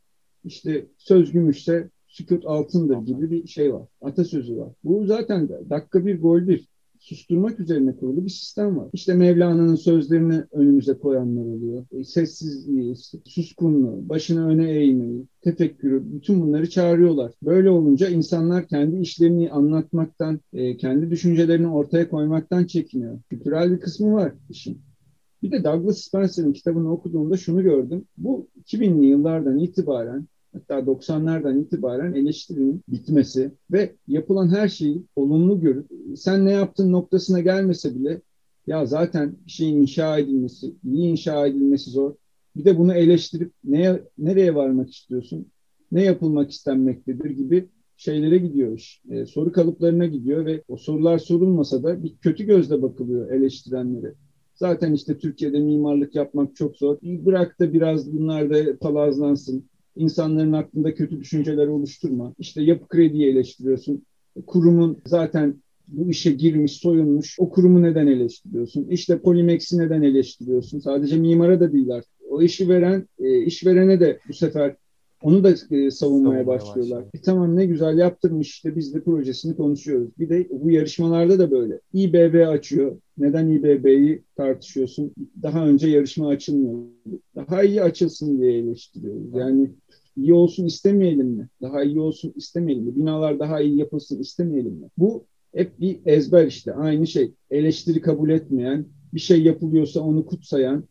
Speaker 2: işte söz gümüşse sükut altındır gibi bir şey var. Atasözü var. Bu zaten dakika bir gol bir susturmak üzerine kurulu bir sistem var. İşte Mevlana'nın sözlerini önümüze koyanlar oluyor. E, sessizliği, suskunluğu, başını öne eğmeyi, tefekkürü, bütün bunları çağırıyorlar. Böyle olunca insanlar kendi işlerini anlatmaktan, e, kendi düşüncelerini ortaya koymaktan çekiniyor. Kültürel bir kısmı var işin. Bir de Douglas Spencer'ın kitabını okuduğumda şunu gördüm. Bu 2000'li yıllardan itibaren hatta 90'lardan itibaren eleştirinin bitmesi ve yapılan her şeyi olumlu görüp sen ne yaptın noktasına gelmese bile ya zaten bir şeyin inşa edilmesi, iyi inşa edilmesi zor. Bir de bunu eleştirip neye, nereye varmak istiyorsun? Ne yapılmak istenmektedir gibi şeylere gidiyor iş. E, soru kalıplarına gidiyor ve o sorular sorulmasa da bir kötü gözle bakılıyor eleştirenlere. Zaten işte Türkiye'de mimarlık yapmak çok zor. Bırak da biraz bunlar da palazlansın insanların aklında kötü düşünceler oluşturma. İşte yapı krediyi eleştiriyorsun. Kurumun zaten bu işe girmiş, soyunmuş. O kurumu neden eleştiriyorsun? İşte Polimex'i neden eleştiriyorsun? Sadece mimara da değil artık. O işi veren, e, işverene de bu sefer onu da e, savunmaya başlıyorlar. E, tamam ne güzel yaptırmış işte biz de projesini konuşuyoruz. Bir de bu yarışmalarda da böyle. İBB açıyor. Neden İBB'yi tartışıyorsun? Daha önce yarışma açılmıyor. Daha iyi açılsın diye eleştiriyoruz. Yani iyi olsun istemeyelim mi? Daha iyi olsun istemeyelim mi? Binalar daha iyi yapılsın istemeyelim mi? Bu hep bir ezber işte. Aynı şey. Eleştiri kabul etmeyen, bir şey yapılıyorsa onu kutsayan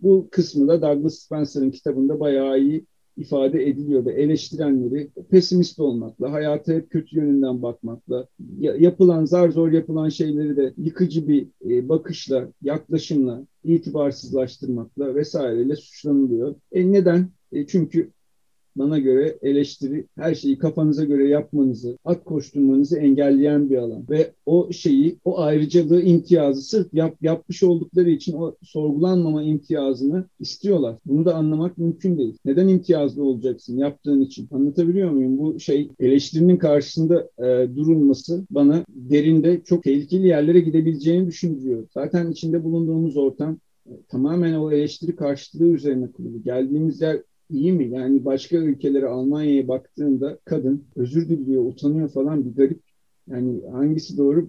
Speaker 2: bu kısmı da Douglas Spencer'ın kitabında bayağı iyi ifade ediliyor ve eleştirenleri pesimist olmakla, hayata hep kötü yönünden bakmakla, yapılan zar zor yapılan şeyleri de yıkıcı bir e, bakışla, yaklaşımla, itibarsızlaştırmakla vesaireyle suçlanılıyor. E neden? E çünkü bana göre eleştiri her şeyi kafanıza göre yapmanızı, at koşturmanızı engelleyen bir alan. Ve o şeyi, o ayrıcalığı, imtiyazı sırf yap, yapmış oldukları için o sorgulanmama imtiyazını istiyorlar. Bunu da anlamak mümkün değil. Neden imtiyazlı olacaksın yaptığın için? Anlatabiliyor muyum? Bu şey eleştirinin karşısında e, durulması bana derinde çok tehlikeli yerlere gidebileceğini düşündürüyor. Zaten içinde bulunduğumuz ortam e, tamamen o eleştiri karşılığı üzerine kurulu. Geldiğimiz yer iyi mi? Yani başka ülkelere Almanya'ya baktığında kadın özür diliyor, utanıyor falan bir garip. Yani hangisi doğru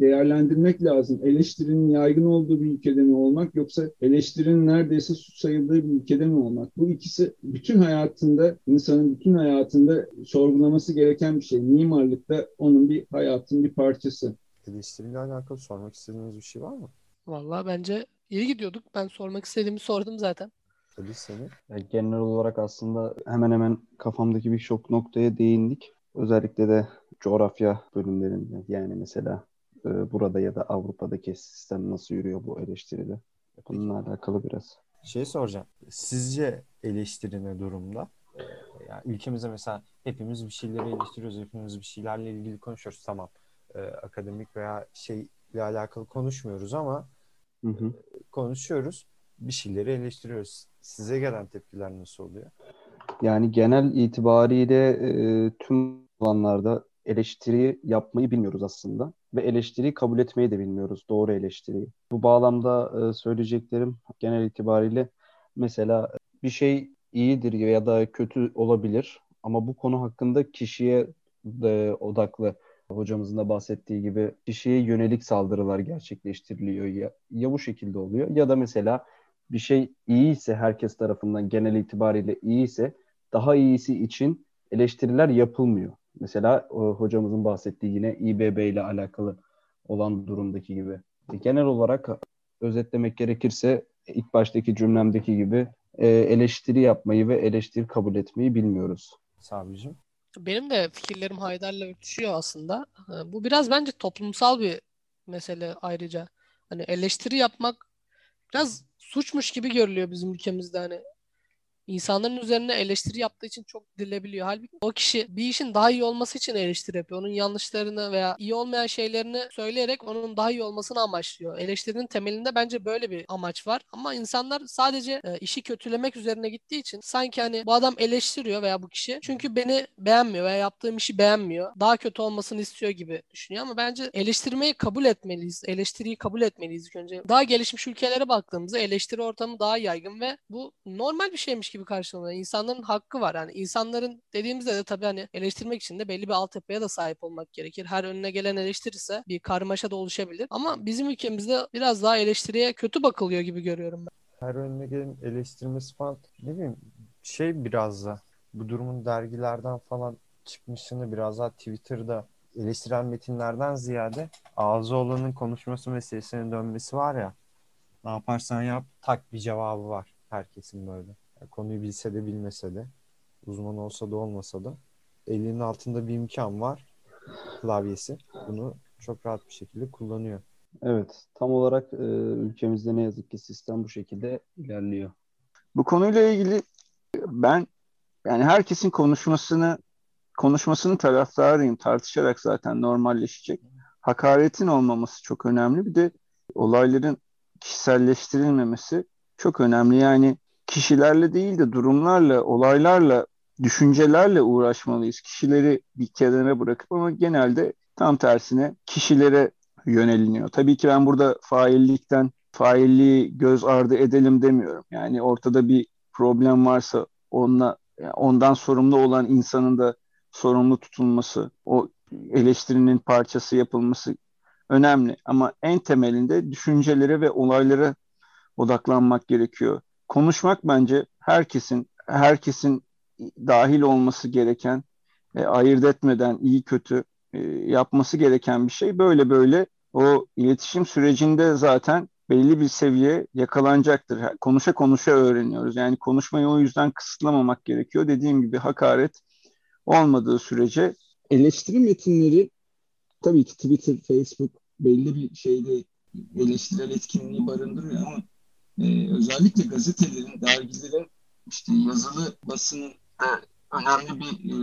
Speaker 2: değerlendirmek lazım. Eleştirinin yaygın olduğu bir ülkede mi olmak yoksa eleştirinin neredeyse suç sayıldığı bir ülkede mi olmak? Bu ikisi bütün hayatında, insanın bütün hayatında sorgulaması gereken bir şey. Mimarlık da onun bir hayatın bir parçası.
Speaker 1: Eleştiriyle alakalı sormak istediğiniz bir şey var mı?
Speaker 3: Vallahi bence iyi gidiyorduk. Ben sormak istediğimi sordum zaten.
Speaker 1: Ali seni.
Speaker 4: Yani genel olarak aslında hemen hemen kafamdaki birçok noktaya değindik. Özellikle de coğrafya bölümlerinde yani mesela e, burada ya da Avrupa'daki sistem nasıl yürüyor bu eleştiride. Bununla alakalı biraz.
Speaker 1: Şey soracağım. Sizce eleştiri ne durumda? Ee, yani ülkemizde mesela hepimiz bir şeyleri eleştiriyoruz. Hepimiz bir şeylerle ilgili konuşuyoruz. Tamam. Ee, akademik veya şeyle alakalı konuşmuyoruz ama
Speaker 4: Hı hı.
Speaker 1: konuşuyoruz. Bir şeyleri eleştiriyoruz. Size gelen tepkiler nasıl oluyor?
Speaker 4: Yani genel itibariyle e, tüm alanlarda eleştiri yapmayı bilmiyoruz aslında ve eleştiriyi kabul etmeyi de bilmiyoruz, doğru eleştiriyi. Bu bağlamda e, söyleyeceklerim genel itibariyle mesela bir şey iyidir ya da kötü olabilir ama bu konu hakkında kişiye de odaklı hocamızın da bahsettiği gibi kişiye yönelik saldırılar gerçekleştiriliyor ya, ya bu şekilde oluyor ya da mesela bir şey iyi ise herkes tarafından genel itibariyle iyi ise daha iyisi için eleştiriler yapılmıyor. Mesela o, hocamızın bahsettiği yine İBB ile alakalı olan durumdaki gibi. E, genel olarak özetlemek gerekirse ilk baştaki cümlemdeki gibi e, eleştiri yapmayı ve eleştiri kabul etmeyi bilmiyoruz.
Speaker 1: Sabicim.
Speaker 3: Benim de fikirlerim Haydar'la örtüşüyor aslında. E, bu biraz bence toplumsal bir mesele ayrıca. Hani eleştiri yapmak biraz suçmuş gibi görülüyor bizim ülkemizde hani insanların üzerine eleştiri yaptığı için çok dilebiliyor. Halbuki o kişi bir işin daha iyi olması için eleştiri yapıyor. Onun yanlışlarını veya iyi olmayan şeylerini söyleyerek onun daha iyi olmasını amaçlıyor. Eleştirinin temelinde bence böyle bir amaç var. Ama insanlar sadece e, işi kötülemek üzerine gittiği için sanki hani bu adam eleştiriyor veya bu kişi çünkü beni beğenmiyor veya yaptığım işi beğenmiyor. Daha kötü olmasını istiyor gibi düşünüyor ama bence eleştirmeyi kabul etmeliyiz. Eleştiriyi kabul etmeliyiz ilk önce. Daha gelişmiş ülkelere baktığımızda eleştiri ortamı daha yaygın ve bu normal bir şeymiş gibi karşılanıyor. İnsanların hakkı var. Yani insanların dediğimizde de tabii hani eleştirmek için de belli bir altyapıya da sahip olmak gerekir. Her önüne gelen eleştirirse bir karmaşa da oluşabilir. Ama bizim ülkemizde biraz daha eleştiriye kötü bakılıyor gibi görüyorum ben.
Speaker 1: Her önüne gelen eleştirmesi falan ne bileyim şey biraz da bu durumun dergilerden falan çıkmışını biraz daha Twitter'da eleştiren metinlerden ziyade ağzı olanın konuşması meselesine dönmesi var ya ne yaparsan yap tak bir cevabı var herkesin böyle. Konuyu bilse de bilmese de uzman olsa da olmasa da elinin altında bir imkan var klavyesi. Bunu çok rahat bir şekilde kullanıyor.
Speaker 4: Evet, tam olarak e, ülkemizde ne yazık ki sistem bu şekilde ilerliyor.
Speaker 2: Bu konuyla ilgili ben yani herkesin konuşmasını konuşmasının taraftarıyım. Tartışarak zaten normalleşecek. Hakaretin olmaması çok önemli. Bir de olayların kişiselleştirilmemesi çok önemli. Yani kişilerle değil de durumlarla, olaylarla, düşüncelerle uğraşmalıyız. Kişileri bir kenara bırakıp ama genelde tam tersine kişilere yöneliniyor. Tabii ki ben burada faillikten, failliği göz ardı edelim demiyorum. Yani ortada bir problem varsa onunla, ondan sorumlu olan insanın da sorumlu tutulması, o eleştirinin parçası yapılması önemli. Ama en temelinde düşüncelere ve olaylara odaklanmak gerekiyor konuşmak bence herkesin herkesin dahil olması gereken, e, ayırt etmeden iyi kötü e, yapması gereken bir şey. Böyle böyle o iletişim sürecinde zaten belli bir seviye yakalanacaktır. Konuşa konuşa öğreniyoruz. Yani konuşmayı o yüzden kısıtlamamak gerekiyor. Dediğim gibi hakaret olmadığı sürece eleştiri metinleri tabii ki Twitter, Facebook belli bir şeyde eleştirel etkinliği barındırıyor ama e, özellikle gazetelerin, dergilerin işte yazılı basının da önemli bir e,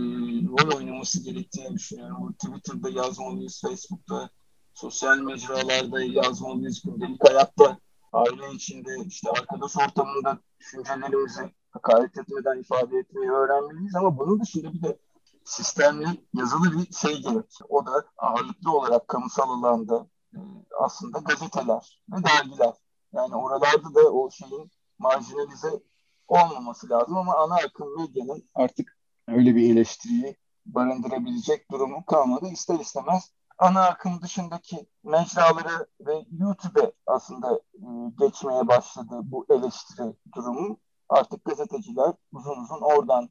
Speaker 2: rol oynaması gerektiğini düşünüyorum. Bu Twitter'da yazmalıyız, Facebook'ta, sosyal mecralarda yazmalıyız, gündelik hayatta, aile içinde, işte arkadaş ortamında düşüncelerimizi hakaret etmeden ifade etmeyi öğrenmeliyiz ama bunun dışında bir de sistemli yazılı bir şey gerek. O da ağırlıklı olarak kamusal alanda e, aslında gazeteler ve dergiler. Yani oralarda da o şeyin marjinalize olmaması lazım ama ana akım medyanın artık öyle bir eleştiriyi barındırabilecek durumu kalmadı. İster istemez ana akım dışındaki mecraları ve YouTube'e aslında e, geçmeye başladı bu eleştiri durumu. Artık gazeteciler uzun uzun oradan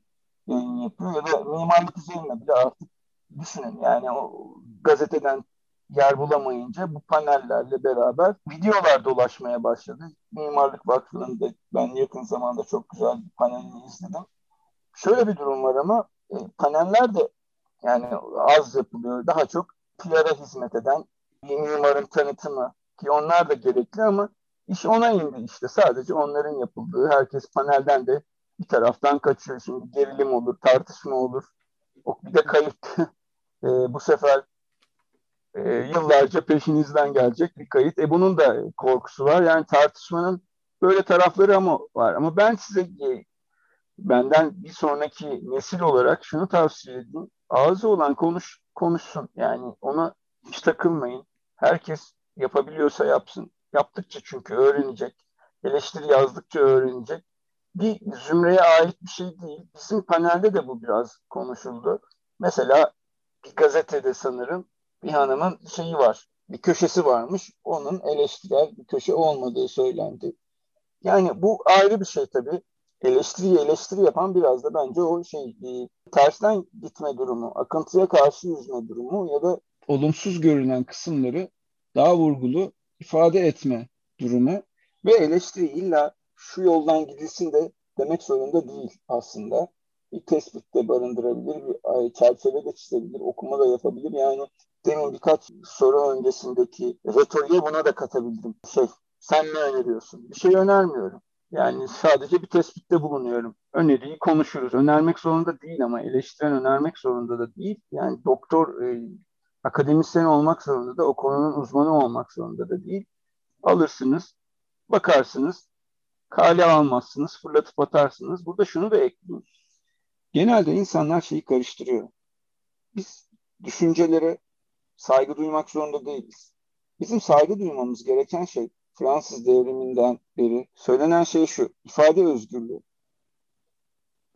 Speaker 2: yayın yapıyor ya da mimarlık üzerine bile artık düşünün yani o gazeteden yer bulamayınca bu panellerle beraber videolar dolaşmaya başladı. Mimarlık Vakfı'nın ben yakın zamanda çok güzel bir panelini izledim. Şöyle bir durum var ama e, paneller de yani az yapılıyor. Daha çok PR'a hizmet eden bir mimarın tanıtımı ki onlar da gerekli ama iş ona indi işte. Sadece onların yapıldığı. Herkes panelden de bir taraftan kaçıyor. Şimdi gerilim olur, tartışma olur. Bir de kayıp. e, bu sefer e, yıllarca peşinizden gelecek bir kayıt. E bunun da korkusu var. Yani tartışmanın böyle tarafları ama var. Ama ben size e, benden bir sonraki nesil olarak şunu tavsiye edeyim. Ağzı olan konuş konuşsun. Yani ona hiç takılmayın. Herkes yapabiliyorsa yapsın. Yaptıkça çünkü öğrenecek. Eleştiri yazdıkça öğrenecek. Bir zümreye ait bir şey değil. Bizim panelde de bu biraz konuşuldu. Mesela bir gazetede sanırım bir hanımın şeyi var. Bir köşesi varmış. Onun eleştirel bir köşe olmadığı söylendi. Yani bu ayrı bir şey tabii. Eleştiriyi eleştiri yapan biraz da bence o şey e, tersten gitme durumu, akıntıya karşı yüzme durumu ya da olumsuz görünen kısımları daha vurgulu ifade etme durumu ve eleştiri illa şu yoldan gidilsin de demek zorunda değil aslında. Bir tespitte barındırabilir, bir çerçeve de çizebilir, okuma da yapabilir. Yani demin birkaç soru öncesindeki retoriğe buna da katabildim. Şey, sen ne öneriyorsun? Bir şey önermiyorum. Yani sadece bir tespitte bulunuyorum. Öneriyi konuşuruz. Önermek zorunda değil ama eleştiren önermek zorunda da değil. Yani doktor, e, akademisyen olmak zorunda da o konunun uzmanı olmak zorunda da değil. Alırsınız, bakarsınız, kale almazsınız, fırlatıp atarsınız. Burada şunu da ekleyeyim. Genelde insanlar şeyi karıştırıyor. Biz düşüncelere saygı duymak zorunda değiliz. Bizim saygı duymamız gereken şey Fransız devriminden beri söylenen şey şu. ifade özgürlüğü.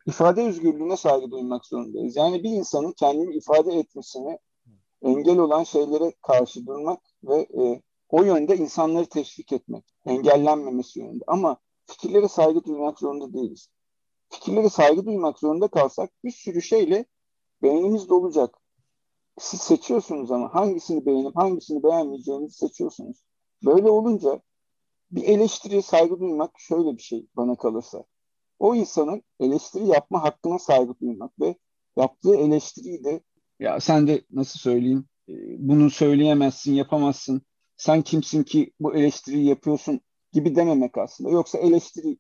Speaker 2: İfade özgürlüğüne saygı duymak zorundayız. Yani bir insanın kendini ifade etmesine engel olan şeylere karşı durmak ve e, o yönde insanları teşvik etmek, engellenmemesi yönünde. Ama fikirlere saygı duymak zorunda değiliz. Fikirlere saygı duymak zorunda kalsak bir sürü şeyle beynimiz dolacak. Siz seçiyorsunuz ama hangisini beğenip hangisini beğenmeyeceğinizi seçiyorsunuz. Böyle olunca bir eleştiriye saygı duymak şöyle bir şey bana kalırsa. O insanın eleştiri yapma hakkına saygı duymak ve yaptığı eleştiriyi de ya sen de nasıl söyleyeyim e, bunu söyleyemezsin, yapamazsın. Sen kimsin ki bu eleştiriyi yapıyorsun gibi dememek aslında. Yoksa eleştiri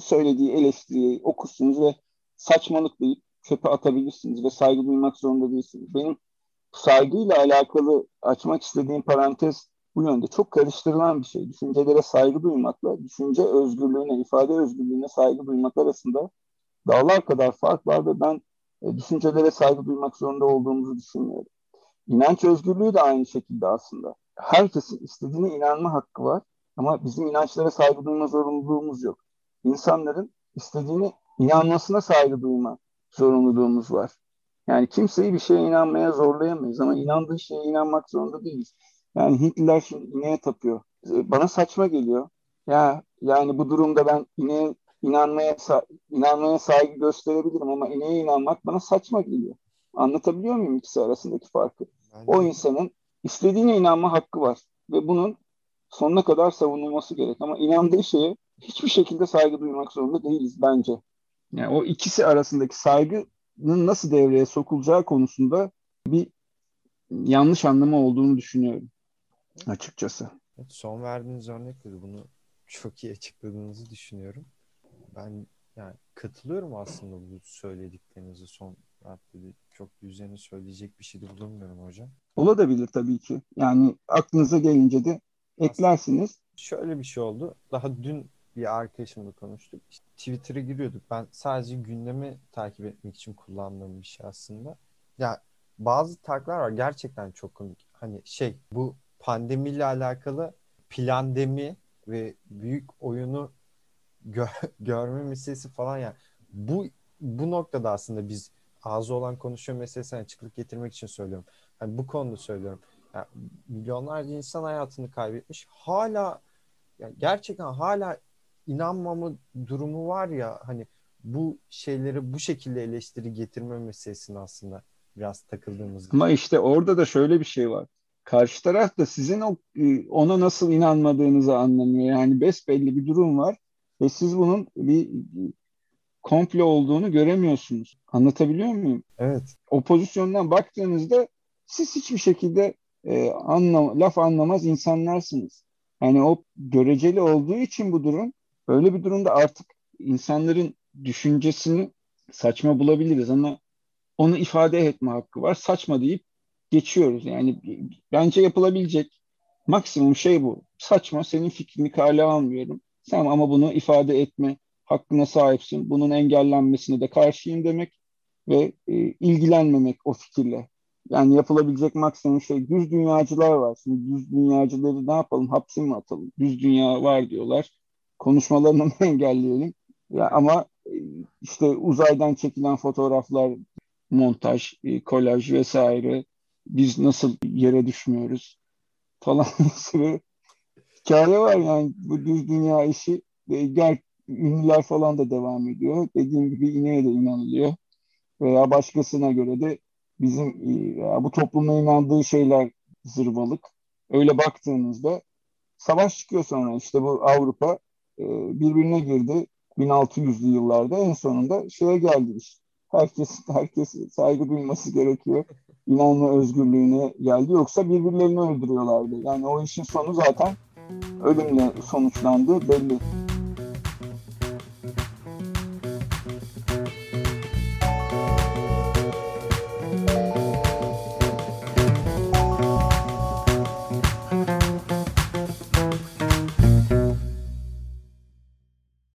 Speaker 2: söylediği eleştiriyi okursunuz ve saçmalık deyip çöpe atabilirsiniz ve saygı duymak zorunda değilsiniz. Benim saygıyla alakalı açmak istediğim parantez bu yönde çok karıştırılan bir şey. Düşüncelere saygı duymakla, düşünce özgürlüğüne, ifade özgürlüğüne saygı duymak arasında dağlar kadar fark var ve ben e, düşüncelere saygı duymak zorunda olduğumuzu düşünmüyorum. İnanç özgürlüğü de aynı şekilde aslında. Herkesin istediğine inanma hakkı var ama bizim inançlara saygı duyma zorunluluğumuz yok. İnsanların istediğine inanmasına saygı duyma zorunluluğumuz var. Yani kimseyi bir şeye inanmaya zorlayamayız ama inandığı şeye inanmak zorunda değiliz. Yani Hintliler şimdi ineğe tapıyor. Bana saçma geliyor. Ya yani bu durumda ben ineğe inanmaya inanmaya saygı gösterebilirim ama ineğe inanmak bana saçma geliyor. Anlatabiliyor muyum ikisi arasındaki farkı? Bence... O insanın istediğine inanma hakkı var ve bunun sonuna kadar savunulması gerek. Ama inandığı şeye hiçbir şekilde saygı duymak zorunda değiliz bence. Yani o ikisi arasındaki saygının nasıl devreye sokulacağı konusunda bir yanlış anlama olduğunu düşünüyorum açıkçası.
Speaker 1: Son verdiğiniz örnekleri bunu çok iyi açıkladığınızı düşünüyorum. Ben yani katılıyorum aslında bu söylediklerinizi son maddede çok üzerine söyleyecek bir şey de bulunmuyorum hocam.
Speaker 2: Olabilir tabii ki. Yani aklınıza gelince de eklersiniz.
Speaker 1: Şöyle bir şey oldu. Daha dün bir arkadaşımla konuştuk. İşte Twitter'a giriyorduk. Ben sadece gündemi takip etmek için kullandığım bir şey aslında. Ya bazı taklar var gerçekten çok komik. Hani şey bu pandemiyle alakalı plandemi ve büyük oyunu gö- görme meselesi falan yani bu bu noktada aslında biz ağzı olan konuşuyor meselesine açıklık getirmek için söylüyorum. Hani bu konuda söylüyorum. Yani milyonlarca insan hayatını kaybetmiş. Hala yani gerçekten hala inanmama durumu var ya hani bu şeyleri bu şekilde eleştiri getirme meselesine aslında biraz takıldığımız.
Speaker 2: Ama işte orada da şöyle bir şey var. Karşı taraf da sizin o, e, ona nasıl inanmadığınızı anlamıyor. Yani besbelli bir durum var ve siz bunun bir komple olduğunu göremiyorsunuz. Anlatabiliyor muyum?
Speaker 1: Evet.
Speaker 2: O pozisyondan baktığınızda siz hiçbir şekilde e, anlam laf anlamaz insanlarsınız. Yani o göreceli olduğu için bu durum öyle bir durumda artık insanların düşüncesini saçma bulabiliriz ama onu ifade etme hakkı var. Saçma deyip geçiyoruz. Yani bence yapılabilecek maksimum şey bu. Saçma senin fikrini kale almıyorum. Sen ama bunu ifade etme hakkına sahipsin. Bunun engellenmesine de karşıyım demek ve e, ilgilenmemek o fikirle. Yani yapılabilecek maksimum şey düz dünyacılar var. Şimdi düz dünyacıları ne yapalım? Hapse mi atalım? Düz dünya var diyorlar. Konuşmalarını engelleyelim? Ya ama e, işte uzaydan çekilen fotoğraflar, montaj, e, kolaj vesaire biz nasıl yere düşmüyoruz falan bir hikaye var yani bu düz dünya işi gel ünlüler falan da devam ediyor. Dediğim gibi ineğe de inanılıyor. Veya başkasına göre de bizim bu toplumun inandığı şeyler zırvalık. Öyle baktığınızda savaş çıkıyor sonra işte bu Avrupa e, birbirine girdi 1600'lü yıllarda en sonunda şeye geldi işte. Herkes herkes saygı duyması gerekiyor. İnanma özgürlüğüne geldi. Yoksa birbirlerini öldürüyorlardı. Yani o işin sonu zaten ölümle sonuçlandı belli.